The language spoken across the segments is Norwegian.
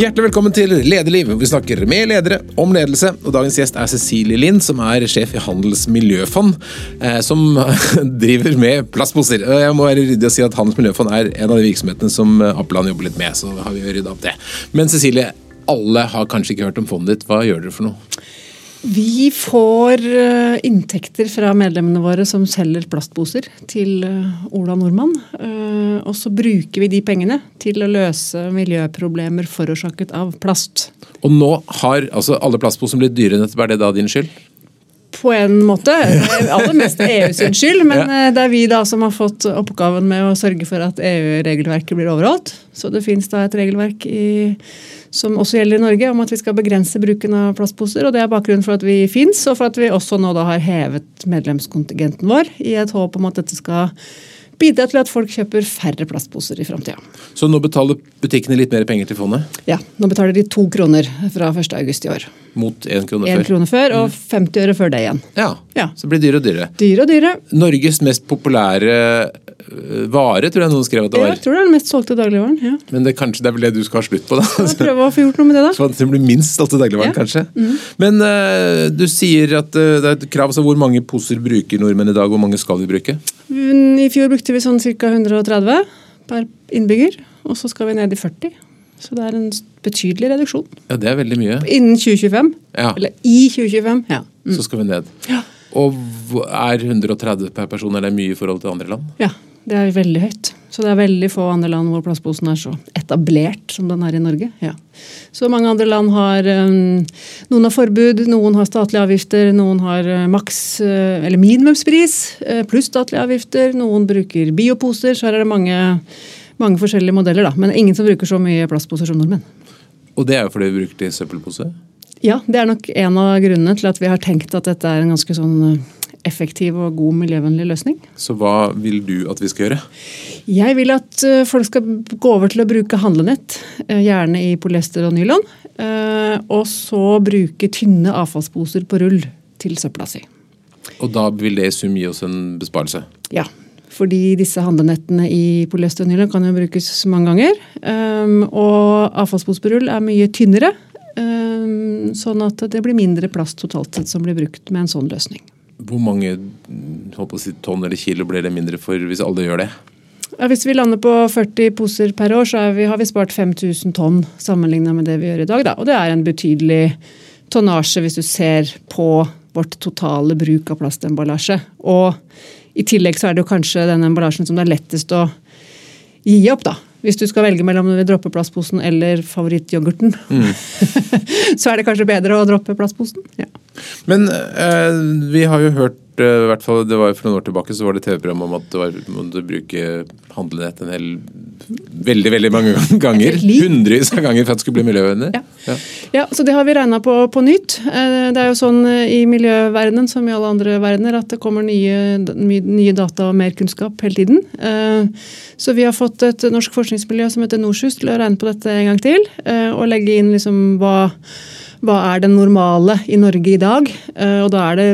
Hjertelig velkommen til Lederliv, hvor vi snakker med ledere om ledelse. Og Dagens gjest er Cecilie Lind, som er sjef i Handels miljøfond, eh, som driver med plastposer. Jeg må være ryddig og si at Handels miljøfond er en av de virksomhetene som Appeland jobber litt med. så har vi ryddet opp det. Men Cecilie, alle har kanskje ikke hørt om fondet ditt. Hva gjør dere for noe? Vi får eh, inntekter fra medlemmene våre som selger plastposer til eh, Ola Nordmann. Eh, og så bruker vi de pengene til å løse miljøproblemer forårsaket av plast. Og nå har altså alle plastposer blitt dyre nettopp. Er det da din skyld? På en måte. Aller mest EU sin skyld, men det er vi da som har fått oppgaven med å sørge for at EU-regelverket blir overholdt. Så det finnes da et regelverk i som også gjelder i Norge, om at vi skal begrense bruken av plastposer. og Det er bakgrunnen for at vi fins, og for at vi også nå da har hevet medlemskontingenten vår i et håp om at dette skal bidra til at folk kjøper færre plastposer i framtida. Så nå betaler butikkene litt mer penger til fondet? Ja, nå betaler de to kroner fra 1.8 i år. Mot én krone før? En krone før, Og 50 mm. øre før det igjen. Ja, ja. Så det blir dyrere og dyrere. Dyrere og dyrere. Norges mest populære øh, vare, tror jeg noen skrev at det var. Ja, jeg tror det er den mest solgte dagligvaren. ja. Men det, kanskje det er vel det du skal ha slutt på, da? Ja, prøve å få gjort noe med det, da. Så det blir minst solgte dagligvaren, ja. kanskje. Mm. Men uh, du sier at uh, det er et krav, så hvor mange poser bruker nordmenn i dag? Hvor mange skal vi bruke? I fjor brukte vi sånn ca. 130 per innbygger, og så skal vi ned i 40. Så det er en betydelig reduksjon. Ja, Det er veldig mye. Innen 2025. Ja. Eller i 2025. Ja. Mm. Så skal vi ned. Ja. Og er 130 per person er det mye i forhold til andre land? Ja, det er veldig høyt. Så det er veldig få andre land hvor plastposen er så etablert som den er i Norge. Ja. Så mange andre land har um, Noen har forbud, noen har statlige avgifter, noen har uh, maks uh, eller minimumspris uh, pluss statlige avgifter. Noen bruker bioposer. Så her er det mange, mange forskjellige modeller, da. Men ingen som bruker så mye plastposer som nordmenn. Og det er jo fordi vi bruker til søppelpose? Ja, det er nok en av grunnene til at vi har tenkt at dette er en ganske sånn effektiv og god miljøvennlig løsning. Så hva vil du at vi skal gjøre? Jeg vil at eh, folk skal gå over til å bruke handlenett, eh, gjerne i polyester og nylon. Eh, og så bruke tynne avfallsposer på rull til søpla si. Og da vil det i sum gi oss en besparelse? Ja. Fordi disse handlenettene i polyester kan jo brukes mange ganger. Og avfallspose er mye tynnere. Sånn at det blir mindre plast totalt sett som blir brukt med en sånn løsning. Hvor mange si, tonn eller kilo blir det mindre for hvis alle gjør det? Ja, hvis vi lander på 40 poser per år, så vi, har vi spart 5000 tonn sammenlignet med det vi gjør i dag. Da. Og det er en betydelig tonnasje hvis du ser på vårt totale bruk av plastemballasje. Og i tillegg så er det jo kanskje den emballasjen som det er lettest å gi opp, da. Hvis du skal velge mellom om du vil droppe plastposen eller favorittyoghurten, mm. så er det kanskje bedre å droppe plastposen. Ja. Men eh, vi har jo hørt eh, hvert fall, det var For noen år tilbake så var det TV-program om at du måtte bruke handlenett en hel veldig veldig mange ganger. Hundrevis av ganger for at det skulle bli miljøvennlig. Ja. Ja. ja. så det har vi regna på på nytt. Eh, det er jo sånn eh, i miljøverdenen som i alle andre verdener at det kommer nye, nye data og mer kunnskap hele tiden. Så vi har fått et norsk forskningsmiljø som heter NORSUS til å regne på dette en gang til. Og legge inn liksom hva hva er det normale i Norge i dag? Eh, og da er det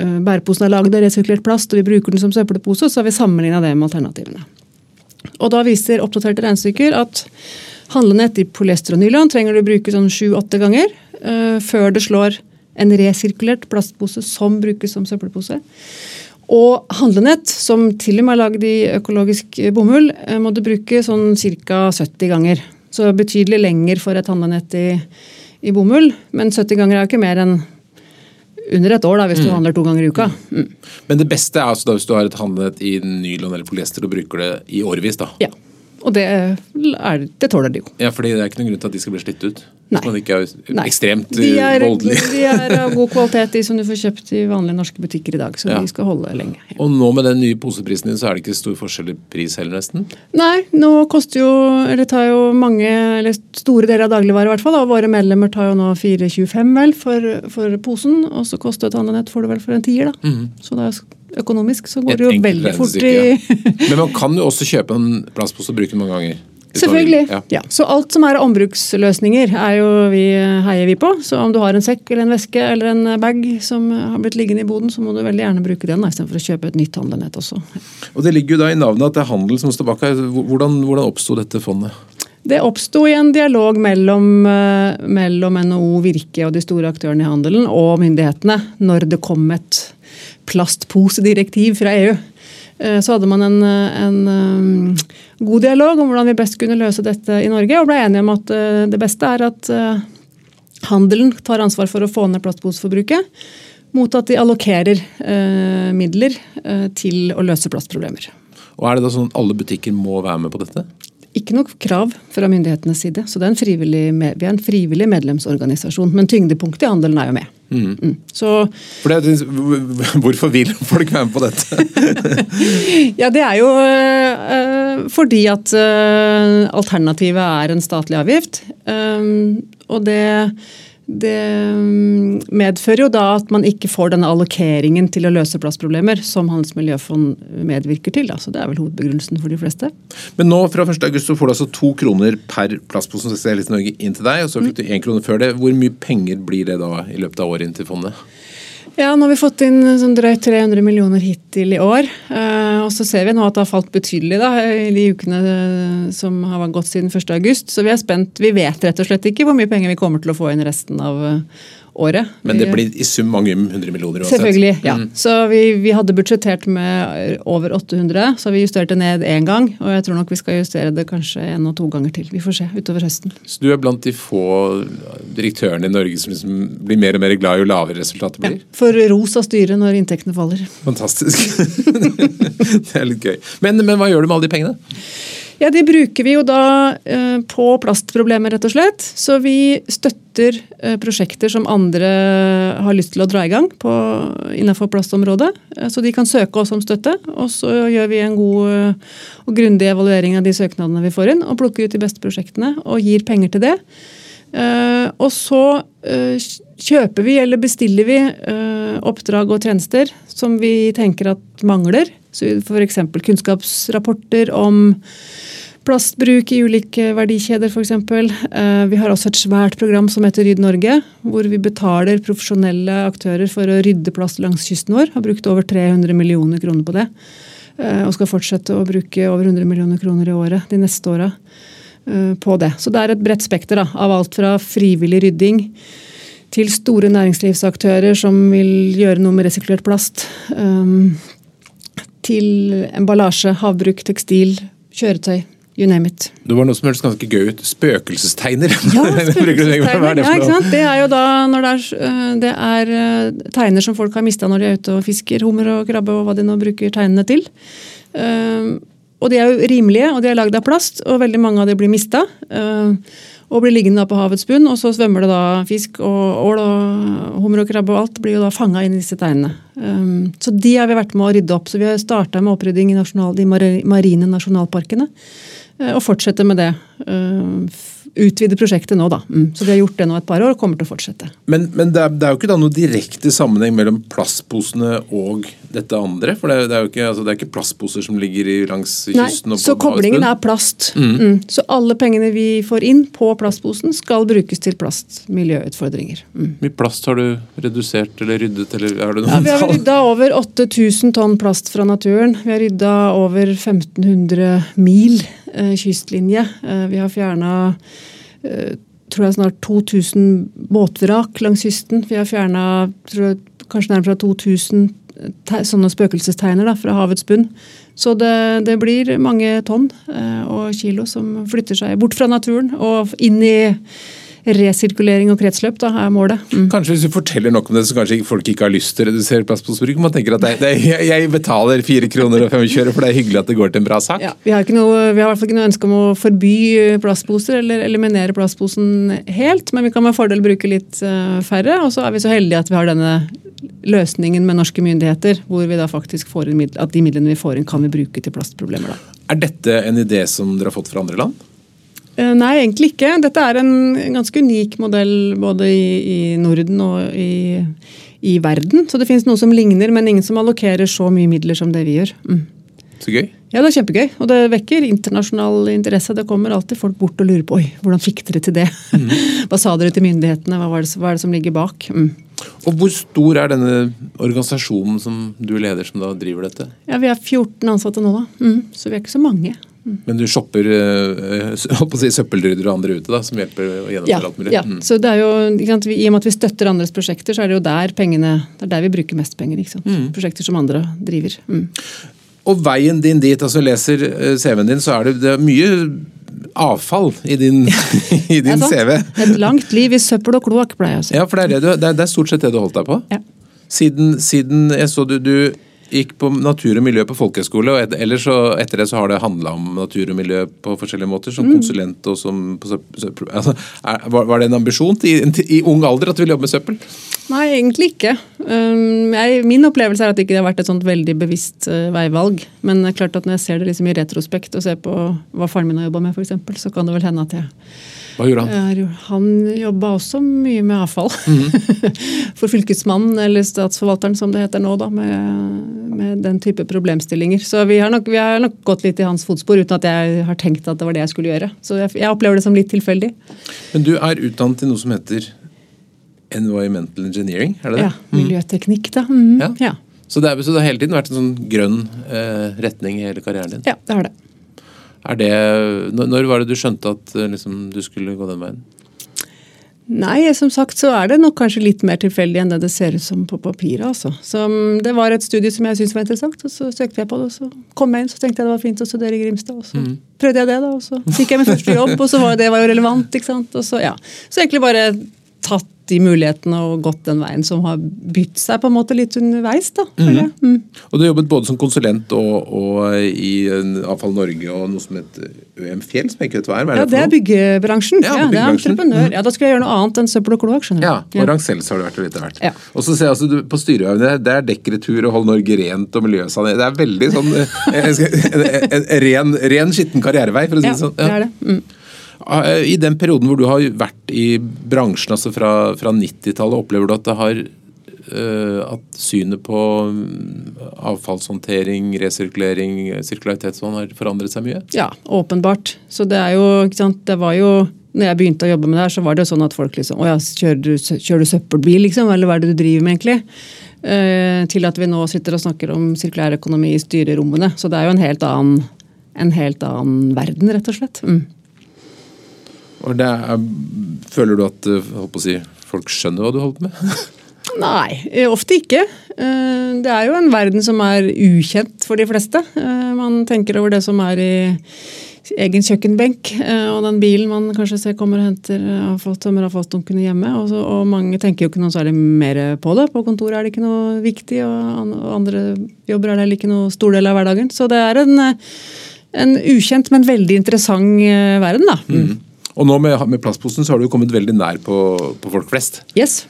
eh, Bæreposen er lagd av resirkulert plast, og vi bruker den som søppelpose. Så har vi sammenligna det med alternativene. Og da viser oppdaterte regnestykker at handlenett i polyester og nylon trenger du bruke sånn sju-åtte ganger uh, før det slår en resirkulert plastpose som brukes som søppelpose. Og handlenett, som til og med er lagd i økologisk bomull, må du bruke sånn ca. 70 ganger. Så betydelig lenger for et handlenett i i bomull. Men 70 ganger er jo ikke mer enn under et år da, hvis mm. du handler to ganger i uka. Mm. Men det beste er altså da hvis du har et handlet i nylon eller polyester og bruker det i årevis? da? Ja. Og det, er, det, tåler de jo. Ja, fordi Det er ikke noen grunn til at de skal bli slitt ut? Hvis man ikke er ekstremt de er, voldelig. De er av god kvalitet, de som du får kjøpt i vanlige norske butikker i dag. Så ja. de skal holde lenge. Ja. Og nå med den nye poseprisen din, så er det ikke stor forskjell i pris heller, nesten? Nei, nå koster jo, eller tar jo mange, eller store deler av dagligvare i hvert fall. Og våre medlemmer tar jo nå 4,25 vel for, for, posen. Og så koster et handlenett får du vel for en tier, da. Mm. Så det er økonomisk så går det jo veldig fort i ja. Men man kan jo også kjøpe en plastpose og bruke den mange ganger. Selvfølgelig. Ja. ja. Så alt som er ombruksløsninger, er jo vi, heier vi på. Så om du har en sekk eller en veske eller en bag som har blitt liggende i boden, så må du veldig gjerne bruke den istedenfor å kjøpe et nytt handlenett også. Og Det ligger jo da i navnet at det er handel som står bak her. Hvordan, hvordan oppsto dette fondet? Det oppsto i en dialog mellom, eh, mellom NHO, Virke og de store aktørene i handelen og myndighetene når det kom et plastposedirektiv fra EU. Eh, så hadde man en, en, god dialog om hvordan vi best kunne løse dette i Norge, og ble enige om at det beste er at handelen tar ansvar for å få ned plastposeforbruket, mot at de allokerer midler til å løse plastproblemer. Og Er det da sånn at alle butikker må være med på dette? Ikke noe krav fra myndighetenes side. så er vi er en frivillig medlemsorganisasjon. Men tyngdepunktet i handelen er jo med. Mm. Mm. Så, det, hvorfor vil folk være med på dette? ja, Det er jo øh, fordi at øh, alternativet er en statlig avgift. Øh, og det det mm, medfører jo da at man ikke får denne allokeringen til å løse plastproblemer som Handels miljøfond medvirker til. Da. Så Det er vel hovedbegrunnelsen for de fleste. Men nå fra 1. august så får du altså to kroner per plastpose som i Norge inn til deg, og så fikk du én krone før det. Hvor mye penger blir det da i løpet av året inn til fondet? Ja, nå har vi fått inn sånn drøyt 300 millioner hittil i år. Eh, og så ser vi nå at det har falt betydelig da, i de ukene eh, som har gått siden 1.8. Så vi er spent. Vi vet rett og slett ikke hvor mye penger vi kommer til å få inn resten av eh, året. Men det blir i sum mange hundre millioner uansett? Selvfølgelig, ja. Mm. Så vi, vi, hadde budsjettert med over 800, så vi justerte ned én gang. Og jeg tror nok vi skal justere det kanskje en og to ganger til. Vi får se utover høsten. Så du er blant de få direktørene i Norge som liksom blir mer og mer glad jo lavere resultatet blir? Ja, for ros av styret når inntektene faller. Fantastisk. det er litt gøy. Men, men hva gjør du med alle de pengene? Ja, De bruker vi jo da eh, på plastproblemer, rett og slett. Så vi støtter eh, prosjekter som andre har lyst til å dra i gang på, innenfor plastområdet. Eh, så de kan søke oss om støtte. Og så gjør vi en god og grundig evaluering av de søknadene vi får inn. Og plukker ut de beste prosjektene og gir penger til det. Og så kjøper vi eller bestiller vi oppdrag og tjenester som vi tenker at mangler. Så F.eks. kunnskapsrapporter om Plastbruk i ulike verdikjeder f.eks. Eh, vi har også et svært program som heter Rydd Norge, hvor vi betaler profesjonelle aktører for å rydde plast langs kysten vår. Har brukt over 300 millioner kroner på det. Eh, og skal fortsette å bruke over 100 millioner kroner i året de neste åra eh, på det. Så det er et bredt spekter da, av alt fra frivillig rydding til store næringslivsaktører som vil gjøre noe med resirkulert plast. Til emballasje, havbruk, tekstil, kjøretøy. You name it. Det var noe som hørtes ganske gøy ut. Spøkelsestegner. Ja, spøkelsestegner. ja, ikke sant? Det er jo da når det er, eh, det er tegner som folk har mista når de er ute og fisker hummer og krabbe og hva de nå bruker tegnene til. Og de er jo rimelige, og de er lagd av plast, og veldig mange av de blir mista. Og blir liggende på havets bunn, og så svømmer det da fisk og ål og hummer og krabbe og alt blir jo da fanga inn i disse teinene. Um, så de har vi vært med å rydde opp. Så vi har starta med opprydding i nasjonal, de marine nasjonalparkene. Eh, og fortsetter med det. Eh, utvide prosjektet nå, da. Mm. Så vi har gjort det nå et par år og kommer til å fortsette. Men, men det, er, det, er, jo ikke da noe direkte sammenheng mellom plastposene og dette andre? For det, det er jo ikke, altså, det er ikke plastposer som ligger langs kysten? Nei, så koblingen er plast. Mm. Mm. Så alle pengene vi får inn på plastposen skal brukes til plastmiljøutfordringer. Mm. Hvor mye plast har du redusert eller ryddet? Eller er det noen ja, vi har rydda over 8000 tonn plast fra naturen. Vi har rydda over 1500 mil kystlinje. Eh, vi har fjerna eh, tror jeg snart 2000 båtvrak langs kysten. Vi har fjerna kanskje nærmere fra 2000 sånne spøkelsesteiner da, fra havets bunn. Så det, det, blir mange tonn og kilo som flytter seg bort fra naturen og inn i resirkulering og kretsløp da, er målet. Mm. Kanskje hvis du forteller nok om det, så kanskje folk ikke har lyst til å redusere plastposebruk. Man tenker at det, det, jeg betaler fire kroner og 25 øre, for det er hyggelig at det går til en bra sak. Ja, vi, har noe, vi har, i hvert fall ikke noe ønske om å forby plastposer eller eliminere plastposen helt, men vi kan med fordel bruke litt uh, færre. Og så er vi så heldige at vi har denne løsningen med norske myndigheter, hvor vi da faktisk får inn at de midlene vi får inn, kan vi bruke til plastproblemer. Da. Er dette en idé som dere har fått fra andre land? Eh, nei, egentlig ikke. Dette er en ganske unik modell både i, i Norden og i, i, verden. Så det finnes noe som ligner, men ingen som allokerer så mye midler som det vi gjør. Mm. Så gøy. Ja, det er kjempegøy. Og det vekker internasjonal interesse. Det kommer alltid folk bort og lurer på oi, hvordan fikk dere til det? Mm. hva sa dere til myndighetene? Hva, det, hva er det som ligger bak? Mm. Og Hvor stor er denne organisasjonen som du leder, som da driver dette? Ja, Vi er 14 ansatte nå, da. Mm. Så vi er ikke så mange. Men du shopper uh, si, søppelryddere og andre ute da, som hjelper å gjennomføre ja, alt mulig? Ja, mm. så det er jo, I og med at vi støtter andres prosjekter, så er det jo der pengene, det er der vi bruker mest penger. sant? Mm. Prosjekter som andre driver. Mm. Og veien din dit, altså leser uh, CV-en din, så er det, det er mye avfall i din, i din CV. Et langt liv i søppel og kloakk, pleier jeg å si. Ja, for det er, det, det er, stort sett det du holdt deg på? Ja. Siden, siden jeg så du, du gikk på natur og miljø på folkehøyskole, og ellers så, etter det så har det handla om natur og miljø på forskjellige måter, som mm. konsulent og som altså, er, Var det en ambisjon i, i ung alder at du ville jobbe med søppel? Nei, egentlig ikke. Um, jeg, min opplevelse er at det ikke har vært et sånt veldig bevisst uh, veivalg. Men det er klart at når jeg ser det liksom i retrospekt og ser på hva faren min har jobba med, f.eks., så kan det vel hende at jeg hva gjorde han? Han jobba også mye med avfall. Mm. For fylkesmannen, eller statsforvalteren som det heter nå, da, med, med den type problemstillinger. Så vi har, nok, vi har, nok, gått litt i hans fotspor uten at jeg har tenkt at det var det jeg skulle gjøre. Så jeg, jeg opplever det som litt tilfeldig. Men du er utdannet i noe som heter environmental engineering, er det det? Ja. Mm. Miljøteknikk, da. Mm. Ja. ja. Så, det er, så, det har hele tiden vært en sånn grønn eh, retning i hele karrieren din? Ja, det har det. Det, når var det du skjønte at eh, liksom, du skulle gå den veien? Nei, som sagt så er det nok kanskje litt mer tilfeldig enn det det ser ut som på papiret. altså. Så Det var et studie som jeg syntes var interessant, og så søkte jeg på det. og Så kom jeg inn, så tenkte jeg det var fint å studere i Grimstad. og Så mm. prøvde jeg det, da, og så fikk jeg min første jobb, og så var det var jo relevant. ikke sant? Og så, ja. så egentlig bare tatt de mulighetene og gått den veien som har bytt seg på en måte litt underveis. da. Mm. Mm. Og Du har jobbet både som konsulent og, og i Avfall Norge og noe som heter ØM Fjell, som jeg ikke vet hva er. hva er. ja, det er byggebransjen. Ja, ja, det er entreprenør. Mm. Ja, Da skulle jeg gjøre noe annet enn søppel og kloakk. Ja, og ja. Rancels har du vært litt av hvert. Ja. Og så ser jeg altså, du, På styreøvene det er dekkretur og Hold Norge rent og miljøsanering. Det er veldig sånn eh, en, en, ren, ren skitten karrierevei, for å si det sånn. Ja, det er det. Mm. Eh, I den perioden hvor du har vært i bransjen, altså fra, fra 90-tallet, opplever du at det har uh, at synet på mm, avfallshåndtering, resirkulering, sirkularitet sånn har forandret seg mye? Ja, åpenbart. Så det er jo, ikke sant, det var jo når jeg begynte å jobbe med det her, så var det sånn at folk liksom Å ja, kjører kjører du søppelbil, liksom? Eller hva er det du driver med, egentlig? Eh, til at vi nå sitter og snakker om sirkulær økonomi i styrerommene. Så det er jo en helt annen, en helt annen verden, rett og slett. Mm. Og er, føler du at eh, si, folk skjønner hva du holder på med? Nei, eh, ofte ikke. Eh, det er jo en verden som er ukjent for de fleste. Man tenker over det som er i egen kjøkkenbenk, og den bilen man kanskje ser kommer og henter tømmer avfallsdunkene hjemme. Og, så, og, mange tenker jo ikke noe særlig mer på det. På kontoret er det ikke noe viktig, og andre jobber er det ikke noe stor del av hverdagen. Så det er en, en ukjent, men veldig interessant verden, da. Mm. Og nå med, med plastposen så har du kommet veldig nær på, på folk flest. Yes.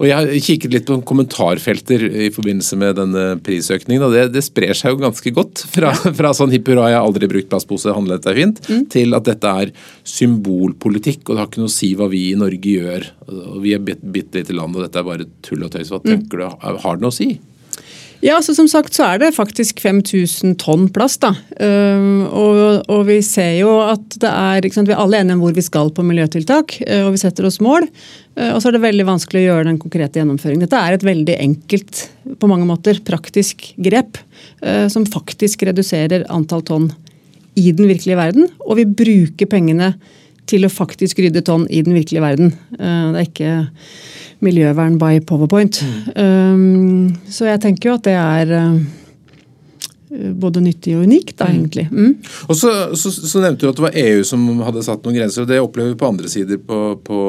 Og Jeg har kikket litt på kommentarfelter i forbindelse med denne prisøkningen. og Det, det sprer seg jo ganske godt. Fra, fra sånn hipp hurra, jeg har aldri brukt plastpose, handlet er fint, mm. til at dette er symbolpolitikk. Og det har ikke noe å si hva vi i Norge gjør. Og vi er bitte lite land, og dette er bare tull og tøys. Hva mm. tenker mm. du? Har det noe å si? Ja, så Som sagt så er det faktisk 5000 tonn plast. da. Og, og, vi ser jo at det er sant, Vi er alle enige om hvor vi skal på miljøtiltak, uh, og vi setter oss mål. Uh, og så er det veldig vanskelig å gjøre den konkrete gjennomføringen. Dette er et veldig enkelt, på mange måter praktisk grep som faktisk reduserer antall tonn i den virkelige verden. Og vi bruker pengene til å faktisk rydde tonn i den virkelige verden. det er ikke miljøvern by powerpoint. Mm. Så jeg tenker jo at det er uh, både nyttig og unikt, da, mm. egentlig. Mm. Og så, så, så, nevnte du at det var EU som hadde satt noen grenser, og det opplever vi på andre sider på, på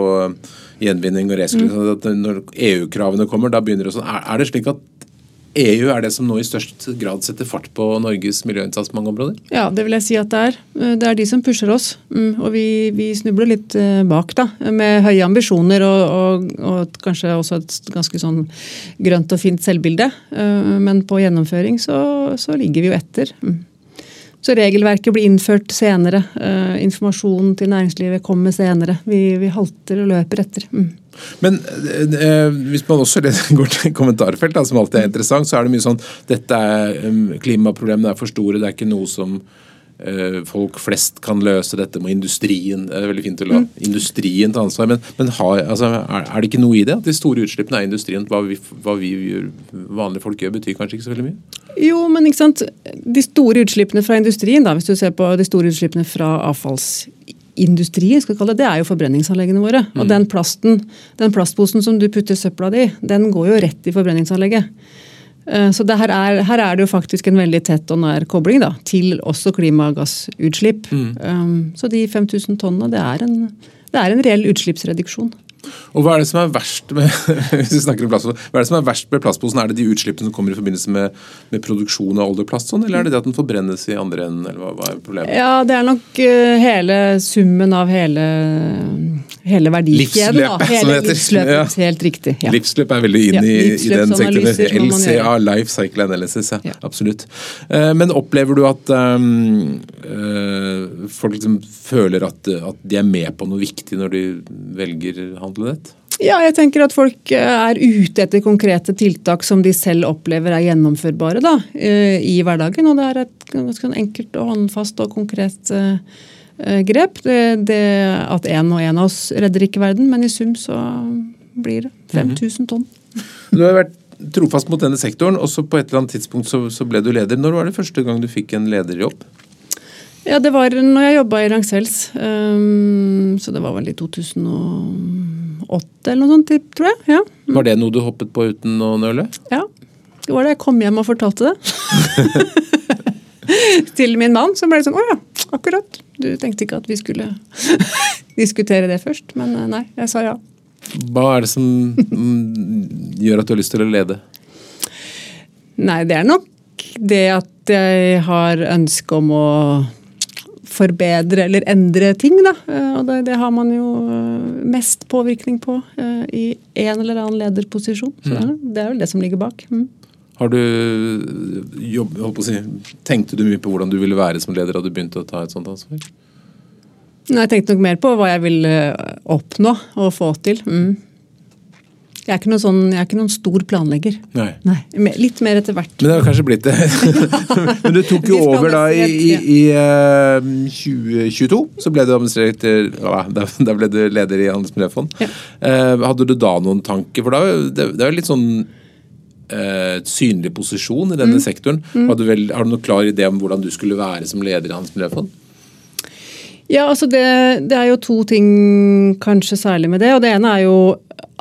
gjenvinning og resirkulering. Mm. Når EU-kravene kommer, da begynner det sånn. Er, er det slik at EU er det som nå i størst grad setter fart på Norges miljøinnsats på mange områder? Ja, det vil jeg si at det er. Eh, det er de som pusher oss. Mm, og vi, vi snubler litt eh, bak, da. Med høye ambisjoner og, og, og, kanskje også et ganske sånn grønt og fint selvbilde. Eh, men på gjennomføring så, så ligger vi jo etter. Mm. Så regelverket blir innført senere. Informasjonen til næringslivet kommer senere. Vi, vi halter og løper etter. Mm. Men eh, hvis man også går til kommentarfelt, da, som alltid er interessant, så er det mye sånn dette er Klimaproblemene er for store, det er ikke noe som eh, folk flest kan løse dette med industrien. Det er veldig fint å la industrien ta ansvar, men, men har, altså, er, er det ikke noe i det? At de store utslippene er industrien? Hva vi, hva vi gjør, vanlige folk gjør, betyr kanskje ikke så veldig mye? Jo, men ikke sant. De store utslippene fra industrien, da, hvis du ser på de store utslippene fra avfallsindustrien, skal vi kalle det, det er jo forbrenningsanleggene våre. Og den plasten, den plastposen som du putter søpla di, den går jo rett i forbrenningsanlegget. Eh, Så det her, er, her er det jo faktisk en veldig tett og nær kobling da, til også klimagassutslipp. Um, så de 5000 tonnene, det er en, det er en reell utslippsreduksjon. Og hva er det som er verst med hvis vi snakker om plastposen, hva er det som er verst med plastposen? Er det de utslippene som kommer i forbindelse med, med produksjon av oljeplast, sånn, eller er det det at den forbrennes i andre enden? eller hva, hva er problemet? Ja, det er nok eh, hele summen av hele, hele verdikjeden. Livsløpet, som Hele det heter. livsløpet, Ja. Helt riktig. Ja. Livsløp er veldig inn Ja, i, i den sektoren. LCA. Life Cycle Analysis. Ja, Ja. Absolutt. Eh, Men opplever du at um, folk liksom føler at, at de er med på noe viktig når de velger handlenett? Ja, jeg tenker at folk eh, er ute etter konkrete tiltak som de selv opplever er gjennomførbare da, eh, i hverdagen. Og det er et ganske enkelt og håndfast og konkret eh, grep. Det, det at én og én av oss redder ikke verden, men i sum så blir det 5000 tonn. Du har vært trofast mot denne sektoren, og så på et eller annet tidspunkt så, så ble du leder. Når var det første gang du fikk en lederjobb? Ja, det var når jeg jobba i Rangsells. Um, så det var vel i 2008 eller noe sånt, tror jeg. Ja. Var det noe du hoppet på uten å nøle? Ja, det var da jeg kom hjem og fortalte det. Til min mann, så ble det sånn Å ja, akkurat. Du tenkte ikke at vi skulle diskutere det først, men eh, nei, jeg sa ja. Hva er det som mm, gjør at du har lyst til å lede? Nei, det er nok det at jeg har ønske om å forbedre eller endre ting, da. Eh, Og det, det har man jo eh, mest påvirkning på eh, i en eller annen lederposisjon. Så er- det er vel det som ligger bak. Mm. Har du jobb, si, Tenkte du mye på hvordan du ville være som leder da du begynte å ta et sånt ansvar? Nei, Jeg tenkte nok mer på hva jeg vil eh, oppnå og få til. Mm. Jeg, er ikke noen sånn, jeg er ikke noen stor planlegger. Nei. Nei, Litt mer etter hvert. Men det har kanskje blitt det. Men du tok jo over da i, i, i eh, 2022. Så ble du administrator ja, Da da ble du leder i Handels miljøfond. Ja. Eh, hadde du da noen tanker? For da, det, det er jo litt sånn eh, synlig posisjon i Mm. denne sektoren. Har, du vel, har du noen klar idé om hvordan du skulle være som leder i Handels miljøfond? Ja, altså det, det er jo to ting kanskje særlig med det. og Det ene er jo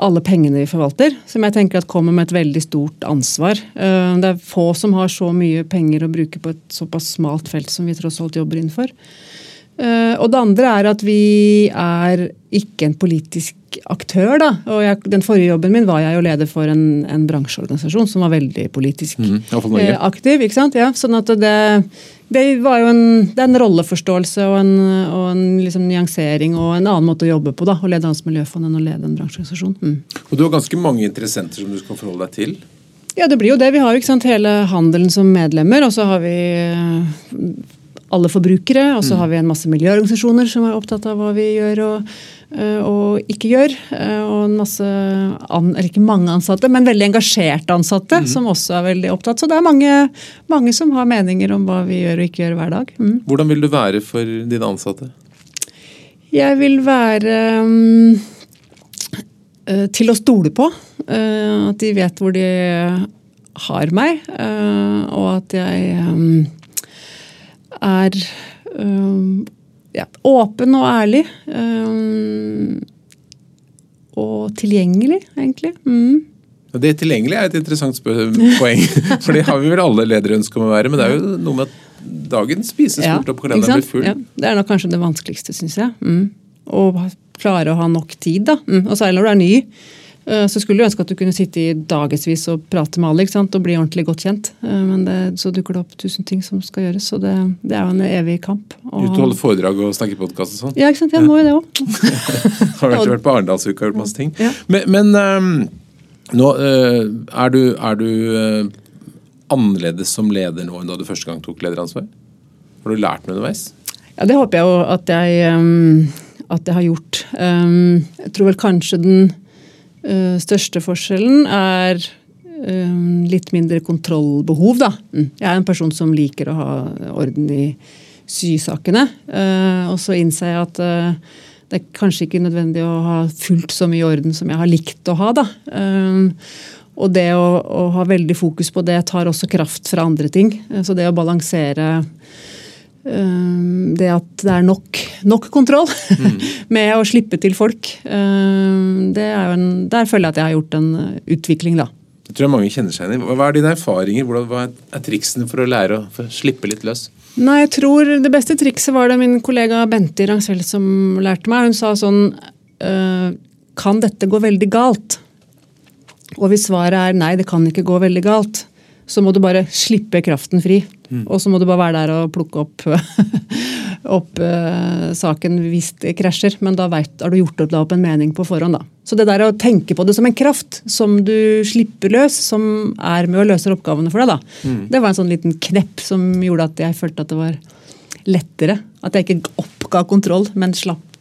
alle pengene vi forvalter, som jeg tenker at kommer med et veldig stort ansvar. Eh, Det er få som har så mye penger å bruke på et såpass smalt felt som vi tross alt jobber innenfor. Eh, Og det andre er at vi er ikke en politisk aktør. da, og jeg, Den forrige jobben min var jeg jo leder for en, en bransjeorganisasjon som var veldig politisk eh, aktiv. ikke sant? Ja, sånn at det, det var jo en, det er en rolleforståelse og en, og en liksom nyansering og en annen måte å jobbe på. da, Å lede Hans Miljøfond enn å lede en bransjeorganisasjon. Mm. Og du har ganske mange interessenter som du skal forholde deg til. Ja, det blir jo det. Vi har jo ikke sant, hele handelen som medlemmer, og så har vi eh, alle forbrukere, og så har vi en masse miljøorganisasjoner som er opptatt av hva vi gjør og, eh, og ikke gjør. eh, Og en masse, an, eller ikke mange ansatte, men veldig engasjerte ansatte som også er veldig opptatt. Så det er mange, mange som har meninger om hva vi gjør og ikke gjør hver dag. Mm. Hvordan vil du være for dine ansatte? Jeg vil være mm, eh, til å stole på. Uh, at de vet hvor de har meg. uh, og at jeg mm, er mm, ja, åpen og ærlig. eh, og tilgjengelig, egentlig. Mm. Det tilgjengelige er et interessant poeng, for det har vi vel alle ledere ønske om å være. Men det er jo noe med at dagen spises fort opp, kalenderen blir full. Ja, det er nok kanskje det vanskeligste, syns jeg. Mm. Å klare å ha nok tid, da. Mm. Og særlig når du er ny. Eh, Så skulle du ønske at du kunne sitte i dagevis og prate med alle ikke sant? og bli ordentlig godt kjent. Eh, Men det, så dukker det opp tusen ting som skal gjøres, så det, det er jo en evig kamp. Og- Ut og holde foredrag og snakke podkast og sånn. Ja, ikke sant. Jeg må jo det òg. Har vært, vært på Arendalsuka og gjort masse ting. Ja. Men, men um, nå uh, er du, er du uh, annerledes som leder nå enn da du første gang tok lederansvar? Har du lært noe underveis? Ja, det håper jeg jo at jeg, um, at jeg har gjort. Um, jeg tror vel kanskje den uh, største forskjellen er um, litt mindre kontrollbehov, da. Mm. Jeg er en person som liker å ha orden i sysakene. Uh, og så innser jeg at det er kanskje ikke nødvendig å ha fullt så mye orden som jeg har likt å ha. da. Og det å, å, ha veldig fokus på det tar også kraft fra andre ting. Så det å balansere det at det er nok, nok kontroll mm. med å slippe til folk, det er jo en, der føler jeg at jeg har gjort en utvikling, da. Det tror jeg mange kjenner seg igjen i. Hva er dine erfaringer? Hva er triksene for å lære å slippe litt løs? Nei, jeg tror Det beste trikset var det min kollega Bente i Rangsfeld som lærte meg. Hun sa sånn øh, Kan dette gå veldig galt? Og hvis svaret er nei, det kan ikke gå veldig galt, så må du bare slippe kraften fri. Mm. Og så må du bare være der og plukke opp opp uh, saken hvis det krasjer, men da vet, har du gjort opp en mening på forhånd. da. Så det der å tenke på det som en kraft som du slipper løs, som er med og løser oppgavene for deg, da. Mm. det var en sånn liten knepp som gjorde at jeg følte at det var lettere. At jeg ikke oppga kontroll, men slapp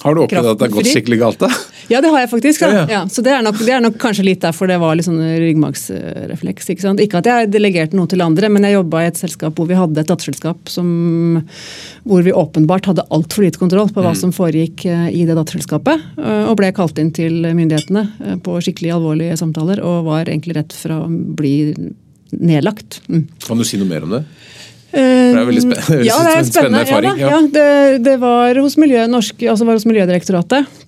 har du opplevd at det har gått skikkelig galt? da? Ja, det har jeg faktisk. Ja, ja. Ja, så det er, nok, det er, nok, kanskje litt derfor det var litt sånn ryggmargsrefleks. Ikke? Ikke at jeg delegerte noe til andre, men jeg jobba i et selskap hvor vi hadde et datterselskap hvor vi åpenbart hadde altfor lite kontroll på hva mm. som foregikk eh, i det datterselskapet. Eh, og ble kalt inn til myndighetene eh, på skikkelig alvorlige samtaler og var egentlig rett fra å bli nedlagt. Mm. Kan du si noe mer om det? Det er veldig spennende, ja, det er spennende, erfaring. Ja, ja. Det, det, var hos, miljø, norsk, altså var hos Miljødirektoratet.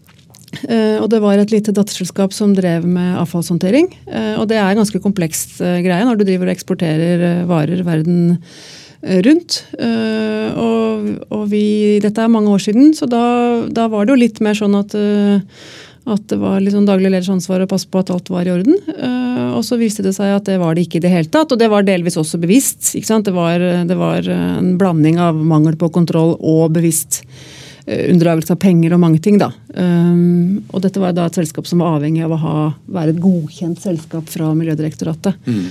Uh, og det var et lite datterselskap som drev med avfallshåndtering. Uh, og det er en ganske komplekst uh, greie når du driver og eksporterer varer verden rundt. Og, og, vi Dette er mange år siden, så da, da, var det jo litt mer sånn at at det var liksom daglig leders ansvar å passe på at alt var i orden. Uh, og så viste det seg at det var det ikke i det hele tatt, og det var delvis også bevisst. Det var, det, var, en blanding av mangel på kontroll og bevisst uh, unndragelse av penger og mange ting. Da. Um, og dette var da et selskap som var avhengig av å ha, være et godkjent selskap fra Miljødirektoratet. Mm.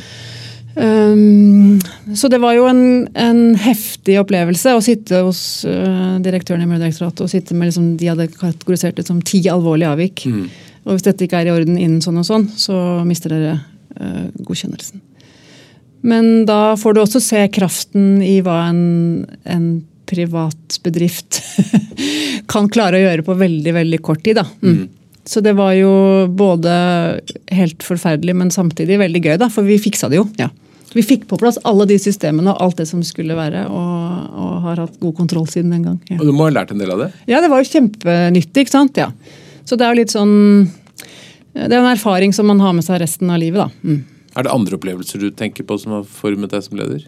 Um, så det var jo en, en, heftig opplevelse å sitte hos uh, direktøren i Miljødirektoratet og sitte med liksom, De hadde kategorisert det som ti alvorlige avvik. Mm. Og hvis dette ikke er i orden innen sånn og sånn, så mister dere uh, godkjennelsen. Men da får du også se kraften i hva en, en privat bedrift kan klare å gjøre på veldig, veldig kort tid. da. Mm. mm. Så det var jo både helt forferdelig, men samtidig veldig gøy, da, for vi fiksa det jo. ja. Vi fikk på plass alle de systemene og alt det som skulle være, og, og har hatt god kontroll siden den gang. Ja. Og Du må ha lært en del av det? Ja, det var jo kjempenyttig. ikke sant? Ja. Så det er jo litt sånn Det er en erfaring som man har med seg resten av livet, da. Mm. Er det andre opplevelser du tenker på som har formet deg som leder?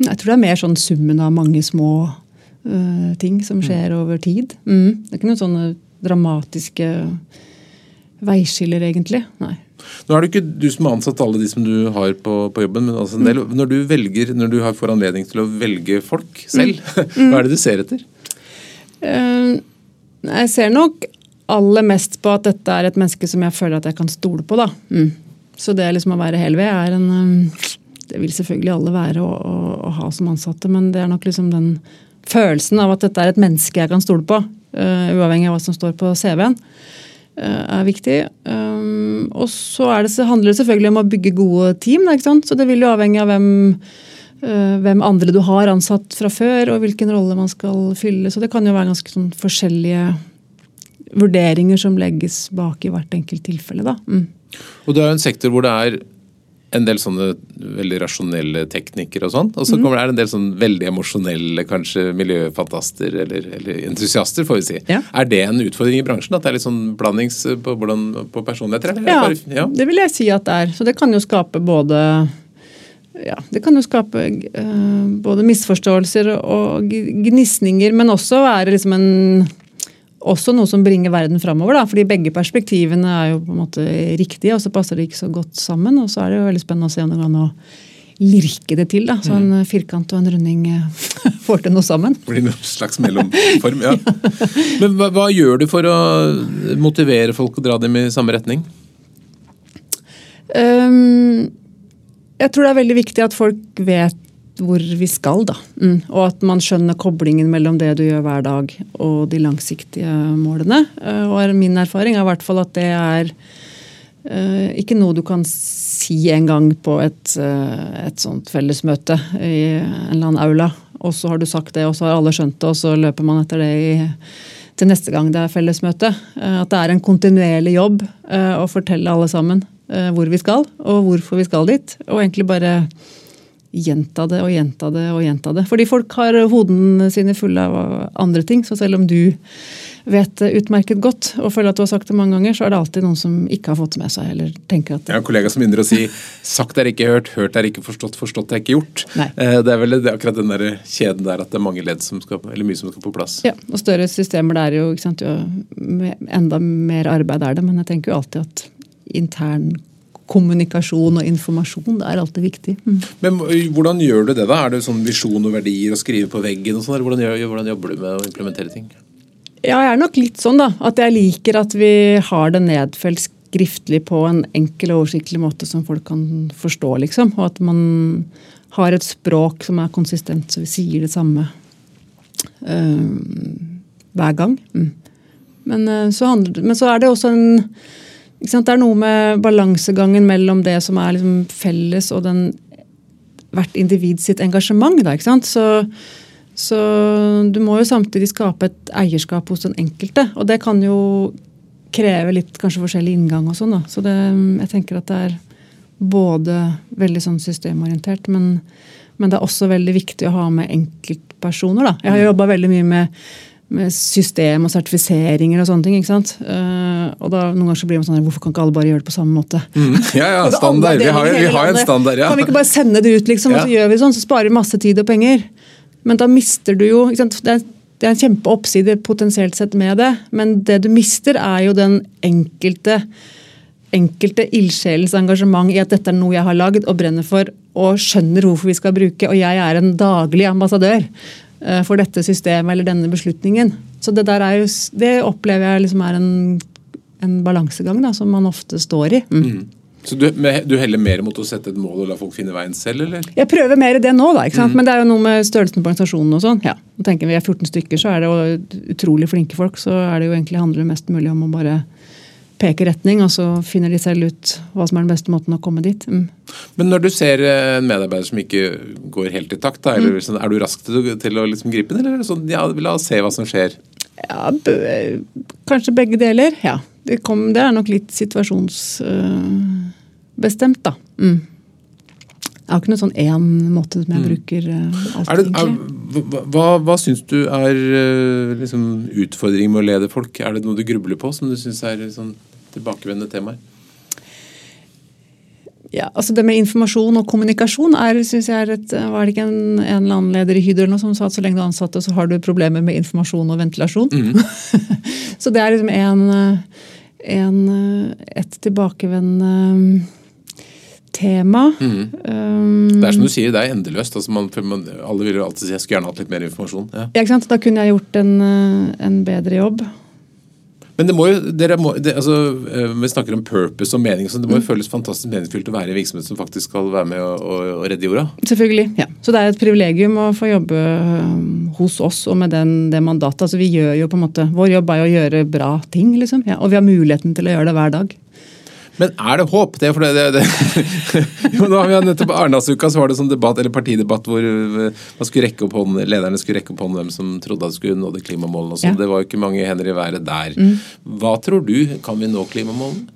Jeg tror det er mer sånn summen av mange små uh, ting som skjer mm. over tid. Mm. Det er ikke noen sånne dramatiske veiskiller, egentlig. Nei. Nå er det ikke du som har ansatt alle de som du har på, på jobben, men altså del, når du velger, når du har får anledning til å velge folk selv, mm. hva er det du ser etter? Uh, jeg ser nok aller mest på at dette er et menneske som jeg føler at jeg kan stole på. da. Mm. Så det liksom å være hel ved er en um, Det vil selvfølgelig alle være å, å, å, ha som ansatte, men det er nok liksom den følelsen av at dette er et menneske jeg kan stole på, uh, uavhengig av hva som står på CV-en. Eh, er viktig. Um, og så det, handler det selvfølgelig om å bygge gode team. Så det vil jo avhenge av hvem, uh, hvem, andre du har ansatt fra før, og hvilken rolle man skal fylle. Så det kan jo være ganske sånn forskjellige vurderinger som legges bak i hvert enkelt tilfelle. Mm. Og det er en sektor hvor det er en del sånne veldig rasjonelle teknikere og sånn. Og så mm. kommer det en del sånn veldig emosjonelle kanskje miljøfantaster eller, eller, entusiaster, får vi si. Ja. Er det en utfordring i bransjen? At det er litt sånn blandings på, hvordan, på personligheter? Ja, ja, det vil jeg si at det er. Så det kan jo skape både ja, det kan jo skape uh, både misforståelser og gnisninger, men også være liksom en også noe som bringer verden framover. Fordi begge perspektivene er jo på en måte riktige, og så passer de ikke så godt sammen. Og så er det jo veldig spennende å se om det går an å lirke det til. da, Så en mm. firkant og en runding eh, får til noe sammen. Blir noen slags mellomform, ja. Men hva, hva, gjør du for å motivere folk å dra dem i samme retning? Um, jeg tror det er veldig viktig at folk vet hvor vi skal, da. Mm. Og at man skjønner koblingen mellom det du gjør hver dag og de langsiktige målene. Eh, og min erfaring er i hvert fall at det er uh, ikke noe du kan si en gang på et, uh, et sånt fellesmøte i en eller annen aula. og så har du sagt det, og så har alle skjønt det, og så løper man etter det i, til neste gang det er fellesmøte. Eh, at det er en kontinuerlig jobb eh, å fortelle alle sammen eh, hvor vi skal, og hvorfor vi skal dit. Og egentlig bare gjenta det og gjenta det og gjenta det. Fordi folk har hodene sine fulle av andre ting. Så selv om du vet utmerket godt og føler at du har sagt det mange ganger, så er det alltid noen som ikke har fått det med seg. eller tenker at... Jeg har en kollega som begynner å si 'sagt er ikke hørt, hørt er ikke forstått, forstått er ikke gjort'. Nei. Eh, Det er vel det er akkurat den der kjeden der at det er mange ledd som skal, eller mye som skal på plass. Ja, og større systemer det er jo, ikke sant, jo enda mer arbeid er det, men jeg tenker jo alltid at intern kommunikasjon og informasjon, det er alltid viktig. Mm. Men hvordan gjør du det, da? Er det sånn visjon og verdier og skrive på veggen og sånn? eller Hvordan, hvordan jobber du med å implementere ting? Ja, jeg er nok litt sånn, da. At jeg liker at vi har det nedfelt skriftlig på en enkel og oversiktlig måte som folk kan forstå, liksom. Og at man har et språk som er konsistent, så vi sier det samme uh, hver gang. Mm. Men, uh, så handler, men så er det også en? Det er noe med balansegangen mellom det som er liksom felles og den hvert individ sitt engasjement. Da, ikke sant? Så, så du må jo samtidig skape et eierskap hos den enkelte. Og det kan jo kreve litt kanskje forskjellig inngang og sånn. Så det, jeg tenker at det er både veldig sånn systemorientert, men, men det er også veldig viktig å ha med enkeltpersoner. da. Jeg har jobba veldig mye med, med system og sertifiseringer og sånne ting. ikke sant? Uh, og da noen ganger så blir man sånn Hvorfor kan ikke alle bare gjøre det på samme måte? Mm. Ja, ja, standard. Vi har, vi har en standard, ja. Kan vi ikke bare sende det ut, liksom, og så gjør vi sånn, så sparer vi masse tid og penger? Men da mister du jo ikke sant? Det er, det er en kjempeoppside potensielt sett med det, men det du mister, er jo den enkelte enkelte ildsjelens engasjement i at dette er noe jeg har lagd og brenner for, og skjønner hvorfor vi skal bruke, og jeg er en daglig ambassadør for dette systemet eller denne beslutningen. Så det der er jo, det opplever jeg liksom er en, en balansegang da, som man ofte står i. Mm. Så du, du heller mer mot å sette et mål og la folk finne veien selv, eller? Jeg prøver mer det nå, da, ikke sant? men det er jo noe med størrelsen på organisasjonen. og sånn. Ja. Nå tenker Vi er 14 stykker, så er det jo utrolig flinke folk. Så er det jo egentlig handler det mest mulig om å bare peke retning, og så finner de selv ut hva som er den beste måten å komme dit. Mm. Men når du ser eh, en medarbeider som ikke går helt i takt, da, eller mm. er du rask til, til å liksom gripe den, eller er det sånn ja, la oss se hva som skjer? Ja, Kanskje begge deler. Ja. Det, kom, det er nok litt situasjonsbestemt, da. Mm. Jeg har ikke noe sånn én måte som jeg bruker uh, Er det, er, egentlig. hva, hva, hva syns du er eh, liksom, utfordringen med å lede folk? Er det noe du grubler på som du syns er sånn, tilbakevendende temaer? Ja, altså Det med informasjon og kommunikasjon er, synes jeg er et Var det ikke en, en eller annen leder i Hydro noe som sa at så lenge du er ansatte, så har du problemer med informasjon og ventilasjon? så det er liksom en, en et tilbakevendende tema. Um, Det er som du sier, det er endeløst. Altså man, man, alle vil jo alltid si jeg skulle gjerne hatt litt mer informasjon. Ja. ja, ikke sant? Da kunne jeg gjort en, eh, en bedre jobb. Men det må jo, dere må, det, altså, eh, vi snakker om purpose og mening, så det Mm. må jo føles fantastisk meningsfylt å være i en virksomhet som faktisk skal være med å, å, å redde jorda. Selvfølgelig. ja. Så det er et privilegium å få jobbe um, hos oss og med den, det mandatet. Altså vi gjør jo på en måte, Vår jobb er jo å gjøre bra ting, liksom. Ja, og vi har muligheten til å gjøre det hver dag. Men er det håp? Det er for det, det, det. jo, nå har vi nettopp Arendalsuka så var det sånn debatt, eller partidebatt hvor eh, man skulle rekke opp hånden, lederne skulle rekke opp hånden hvem som trodde at de skulle nå de klimamålene. og sånn. Ja. Det var jo ikke mange hender i været der. Hva tror du? Kan vi nå klimamålene?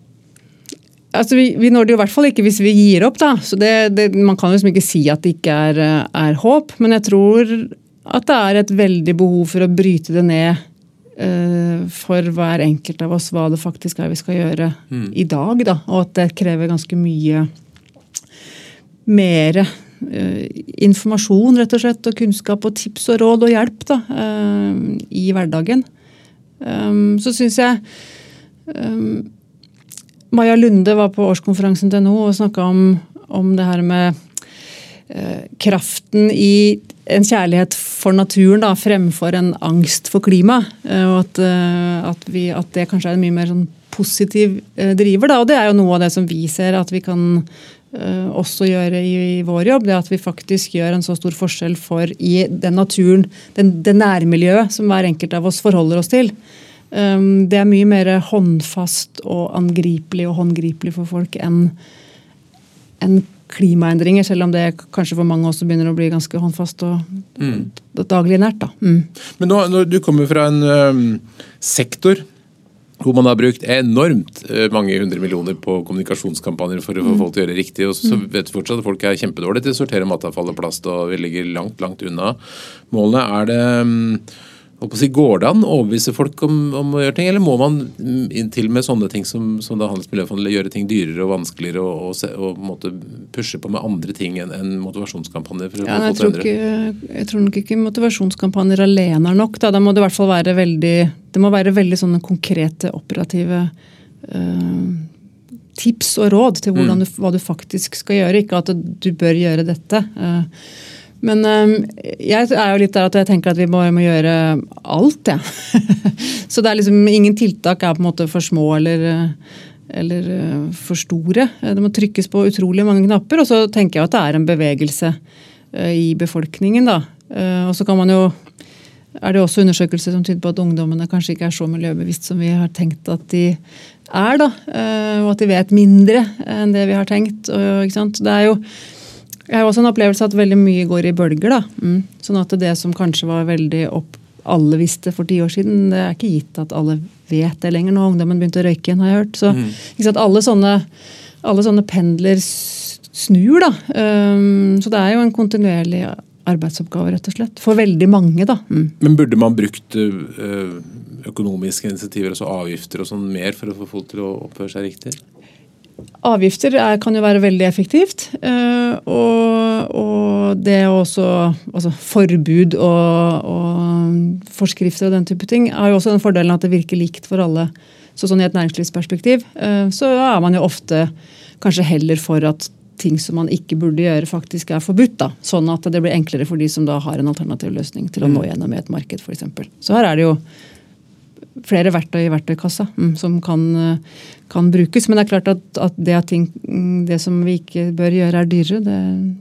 Altså, vi, vi når det jo i hvert fall ikke hvis vi gir opp, da. Så det, det, man kan liksom ikke si at det ikke er, eh, er håp. Men jeg tror at det er et veldig behov for å bryte det ned for hver enkelt av oss hva det faktisk er vi skal gjøre i dag. Da. Og at det krever ganske mye mer uh, informasjon rett og slett, og kunnskap og tips og råd og hjelp da, uh, i hverdagen. Um, så syns jeg um, Maja Lunde var på årskonferansen til NHO og snakka om, om det her med uh, kraften i en kjærlighet for naturen da, fremfor en angst for klima. Eh, og at, eh, at, vi, at det kanskje er en mye mer sånn positiv eh, driver. Da. Og det er jo noe av det som vi ser at vi kan også gjøre i, vår jobb. Det at vi faktisk gjør en så stor forskjell for i den naturen, den, det nærmiljøet som hver enkelt av oss forholder oss til. Det er mye mer håndfast og angripelig og håndgripelig for folk enn enn klimaendringer, selv om det kanskje for mange også begynner å bli ganske håndfast og mm. daglig nært. Da. Mm. Men nå, når du kommer fra en um, sektor hvor man har brukt enormt mange hundre millioner på kommunikasjonskampanjer for å få mm. folk til å gjøre riktig, og så vet vi fortsatt at folk er kjempedårlige til å sortere matavfall og plast, og vi ligger langt, langt unna målene. Er det Si, går det an å overbevise folk om, om, å gjøre ting, eller må man til med sånne ting som, som da miljøfondet gjøre ting dyrere og vanskeligere og, og, og, og pushe på med andre ting enn en motivasjonskampanjer? Ja, jeg, tror ikke, jeg, tror nok ikke motivasjonskampanjer alene er nok. Da. Da må det i hvert fall være veldig, det må være veldig sånne konkrete, operative øh, tips og råd til mm. du, hva du faktisk skal gjøre. Ikke at du bør gjøre dette. Uh, men um, jeg er jo litt der at jeg tenker at vi bare må gjøre alt, jeg. Ja. så det er liksom ingen tiltak er på en måte for små eller, eller uh, for store. Det må trykkes på utrolig mange knapper. Og så tenker jeg at det er en bevegelse uh, i befolkningen, da. Uh, og så kan man jo er det også undersøkelser som tyder på at ungdommene kanskje ikke er så miljøbevisst som vi har tenkt at de er. da, Og at de vet mindre enn det vi har tenkt. Og, ikke sant? Det er jo jeg har også en opplevelse at veldig mye går i bølger. da. Mm. Sånn at det som kanskje var veldig opp alle visste for ti år siden, det er ikke gitt at alle vet det lenger. Nå har ungdommen begynt å røyke igjen, har jeg hørt. Så mm. alle, sånne, alle sånne pendler snur, da. Um, så det er jo en kontinuerlig arbeidsoppgave, rett og slett. For veldig mange, da. Mm. Men burde man brukt økonomiske initiativer, altså avgifter og sånn mer, for å få folk til å oppføre seg riktig? Avgifter er, kan jo være veldig effektivt. Uh, og, og, det også altså Forbud og, og, forskrifter og den type ting har jo også den fordelen at det virker likt for alle. Så sånn I et næringslivsperspektiv uh, så er man jo ofte kanskje heller for at ting som man ikke burde gjøre, faktisk er forbudt. da, Sånn at det blir enklere for de som da har en alternativ løsning til å nå mm. gjennom i et marked, f.eks. Så her er det jo flere verktøy i verktøykassa mm, som kan, eh, kan, brukes. Men det er klart at, at det, at ting, mm, det som vi ikke bør gjøre, er dyrere. Det,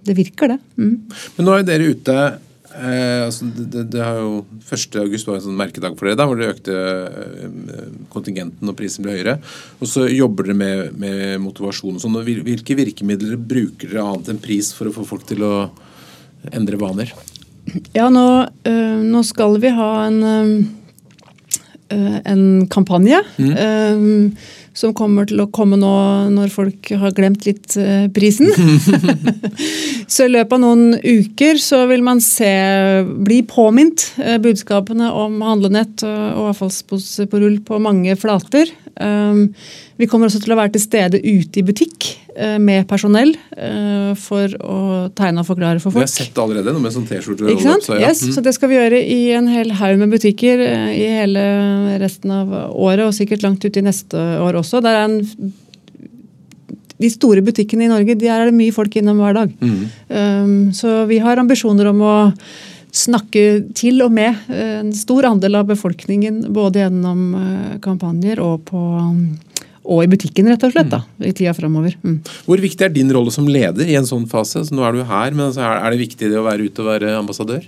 det virker, det. Mm. Men nå er dere ute eh, altså det, det, har jo 1. august var en sånn merkedag for dere, da, hvor dere økte eh, kontingenten og prisen ble høyere. Og så jobber dere med, med motivasjon og sånn. Hvilke virkemidler bruker dere annet enn pris for å få folk til å endre vaner? Ja, nå, øh, nå skal vi ha en øh, en kampanje. Mm. Um, som kommer til å komme nå når folk har glemt litt uh, prisen. så i løpet av noen uker så vil man se, bli påminnet uh, budskapene om handlenett og, og avfallspose på rull på mange flater. Um, vi kommer også til å være til stede ute i butikk med personell uh, for å tegne og forklare for folk. Vi har sett det allerede, noe med sånn T-skjorte. Ikke sant? Ja. Yes, mm. Så det skal vi gjøre i en hel haug med butikker uh, i hele resten av året, og sikkert langt ut i neste år også. Der er en de store butikkene i Norge de er det mye folk innom hver dag. Mm. Um, så vi har ambisjoner om å snakke til og med en stor andel av befolkningen, både gjennom kampanjer og på og i butikken, rett og slett, da, i tida framover. Mm. Hvor viktig er din rolle som leder i en sånn fase? Så nå er du her, men altså, er det viktig å være ute og være ambassadør?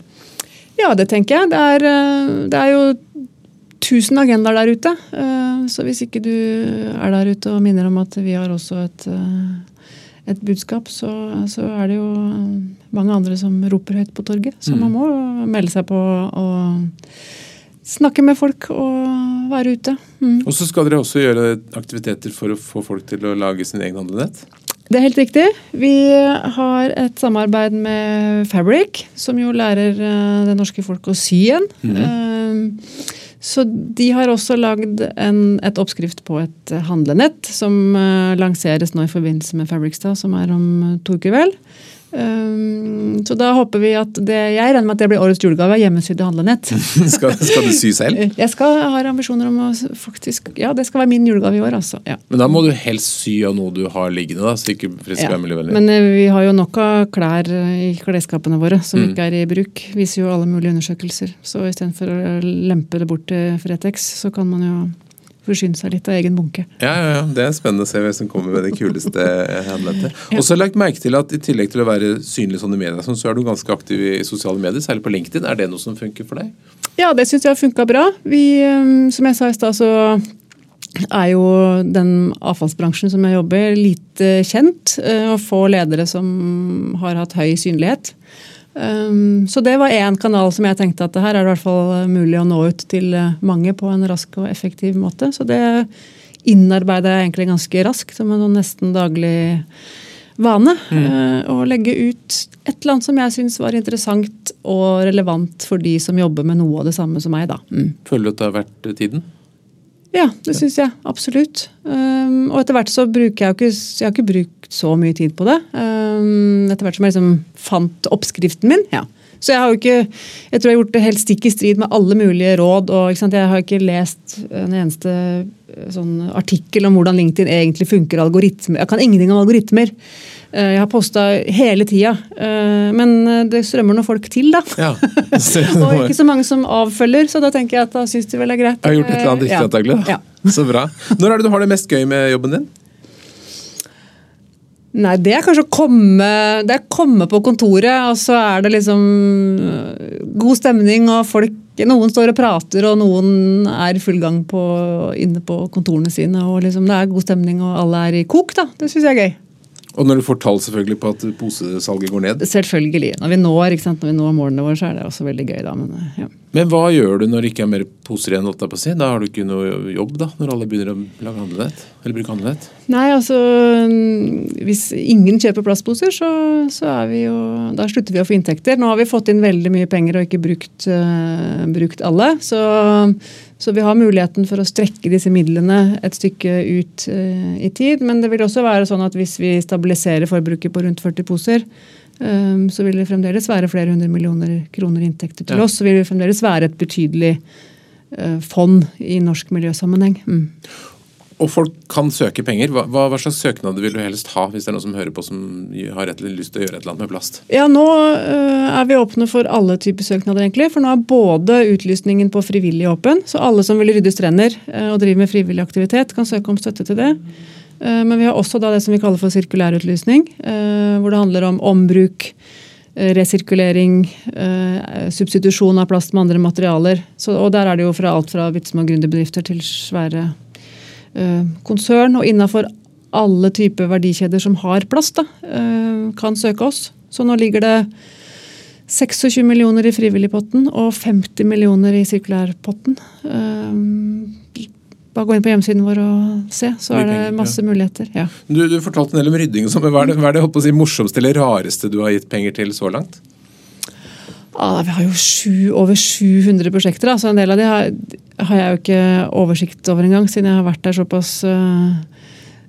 Ja, det tenker jeg. Det er, eh, det er jo tusen agendaer der ute. Eh, så hvis ikke du er der ute og minner om at vi har også et, eh, et budskap, så, så, er det jo mange andre som roper høyt på torget. Så mm. man må melde seg på og snakke med folk og være ute. Mm. Og så skal dere også gjøre aktiviteter for å få folk til å lage sin egen handlenett? Det er helt riktig. Vi har et samarbeid med Fabric, som jo lærer eh, det norske folk å sy igjen. Mm. Så de har også lagd en, et oppskrift på et handlenett, som eh, lanseres nå i forbindelse med Fabricstad, som er om to uker, vel. Um, så da håper vi at det, Jeg regner med at det blir årets julegave. Hjemmesydde handlenett. skal, skal, du sy selv? Jeg skal, har ambisjoner om å faktisk Ja, det skal være min julegave i år, altså. Ja. Men da må du helst sy av noe du har liggende, da, så ikke frisk ja. miljøvennlig. Men uh, vi har jo nok av klær uh, i klesskapene våre som mm. ikke er i bruk. Viser jo alle mulige undersøkelser. Så istedenfor å lempe det bort til Fretex, så kan man jo forsyne seg litt av egen bunke. Ja, ja, ja. Det er spennende å se hvem som kommer med det kuleste handlettet. ja. Og så har jeg lagt merke til at i tillegg til å være synlig sånn i media, så er du ganske aktiv i sosiale medier, særlig på LinkedIn. Er det noe som funker for deg? Ja, det syns jeg har funka bra. Vi, um, som jeg sa i stad, så er jo den avfallsbransjen som jeg jobber lite kjent. Og få ledere som har hatt høy synlighet. Um, så det var én kanal som jeg tenkte at her er det i hvert fall mulig å nå ut til mange på en rask og effektiv måte. Så det innarbeida jeg egentlig ganske raskt, som en sånn nesten daglig vane. Mm. Uh, å legge ut et eller annet som jeg syns var interessant og relevant for de som jobber med noe av det samme som meg. Da. Mm. Føler du at det har vært tiden? Ja, det syns jeg. Absolutt. Um, og etter hvert så bruker jeg jo ikke Jeg har ikke brukt så mye tid på det. Um, etter hvert som jeg liksom fant oppskriften min. ja. Så jeg har jo ikke Jeg tror jeg har gjort det helt stikk i strid med alle mulige råd. og Jeg har ikke lest en eneste eh, sånn artikkel om hvordan LinkedIn egentlig funker. algoritmer. Jeg kan ingenting om algoritmer. Eh, jeg har posta hele tida, eh, men det strømmer noen folk til, da. Ja. og ikke så mange som avfølger, så da tenker jeg at da syns de vel er greit. Jeg har gjort et eller annet riktig, ja. antagelig. Ja. Så bra. Når er det du har det mest gøy med jobben din? Nei, det er kanskje å komme, det er komme på kontoret, og så er det liksom god stemning, og folk Noen står og prater, og noen er i full gang på, inne på kontorene sine. og liksom Det er god stemning, og alle er i kok. da. Det syns jeg er gøy. Og når du får tall selvfølgelig på at posesalget går ned? Selvfølgelig. Når vi når, når vi når målene våre, så er det også veldig gøy. da. Men, ja. Men hva gjør du når det ikke er mer poser igjen? på? Da har du ikke noe jobb, da? Når alle begynner å lage handlenett? Eller bruke handlenett? Nei, altså Hvis ingen kjøper plastposer, så, så er vi jo Da slutter vi å få inntekter. Nå har vi fått inn veldig mye penger og ikke brukt, uh, brukt alle. Så så vi har muligheten for å strekke disse midlene et stykke ut uh, i tid. Men det vil også være sånn at hvis vi stabiliserer forbruket på rundt 40 poser, um, så vil det fremdeles være flere hundre millioner kroner inntekter til ja. oss. Så vil det fremdeles være et betydelig uh, fond i norsk miljøsammenheng. Mm. Og folk kan søke penger. Hva, hva, slags søknader vil du helst ha, hvis det er noen som hører på som har lyst til å gjøre et eller annet med plast? Ja, Nå uh, er vi åpne for alle typer søknader, egentlig. For nå er både utlysningen på frivillig åpen, så alle som vil rydde strender uh, og drive med frivillig aktivitet, kan søke om støtte til det. Uh, men vi har også det som vi kaller for sirkulærutlysning, hvor det handler om ombruk. Resirkulering, substitusjon av plast med andre materialer. Så, og Der er det jo fra alt fra bitte små gründerbedrifter til svære Eh, konsern og innafor alle typer verdikjeder som har plass, da, eh, kan søke oss. Så nå ligger det 26 millioner i frivilligpotten og 50 millioner i sirkulærpotten. Eh, bare gå inn på hjemmesiden vår og se, så er det masse muligheter. Ja. Du, du fortalte en del om rydding. Hva er det, hva er det si, morsomste eller rareste du har gitt penger til så langt? Ah, vi har jo sju, over 700 prosjekter, da, så en del av de har, har, jeg jo ikke oversikt over engang, siden jeg har vært der såpass, uh,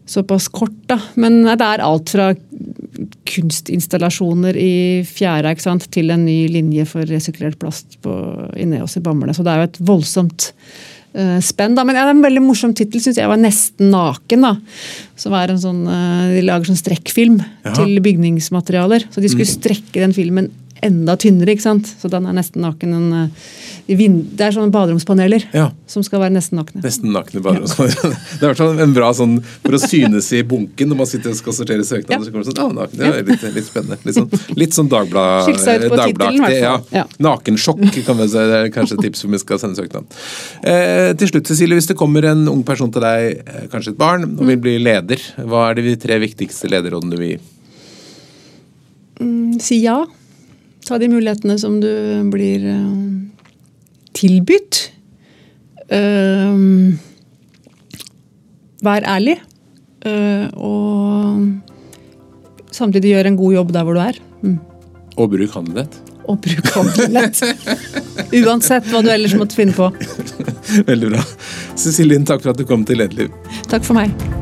såpass kort. Da. Men det er alt fra kunstinstallasjoner i fjæra til en ny linje for resirkulert plast på, i Neos i Bamble. Så det er jo et voldsomt uh, spenn. Da. Men ja, det er en veldig morsom tittel, syns jeg var 'Nesten naken'. da, som er en sånn, uh, De lager sånn strekkfilm ja. til bygningsmaterialer. Så de skulle mm. strekke den filmen enda tynnere. ikke sant? Så den er nesten naken. En, vind... det er sånne baderomspaneler ja. som skal være nesten nakne. Nesten nakne baderomspaneler. Ja. Det er i hvert fall en bra sånn for å synes i bunken når man sitter og skal sortere søknader. Ja. så kommer det sånn, å, naken. Det er litt, litt spennende. Litt sånn, litt sånn Dagbladaktig. Ja. ja. Nakensjokk kan vi si, det er kanskje et tips for vi skal sende søknad. Eh, til slutt, Cecilie, hvis det kommer en ung person til deg, eh, kanskje et barn, og vil bli leder, hva er de tre viktigste lederrådene du vil gi? Mm, si ja. Ta de mulighetene som du blir uh, tilbudt. Uh, vær ærlig. Uh, og samtidig gjør en god jobb der hvor du er. Mm. Og bruk handlenett. Og bruk handlenett. Uansett hva du ellers måtte finne på. Veldig bra. Cecilie, takk for at du kom til Lederliv. Takk for meg.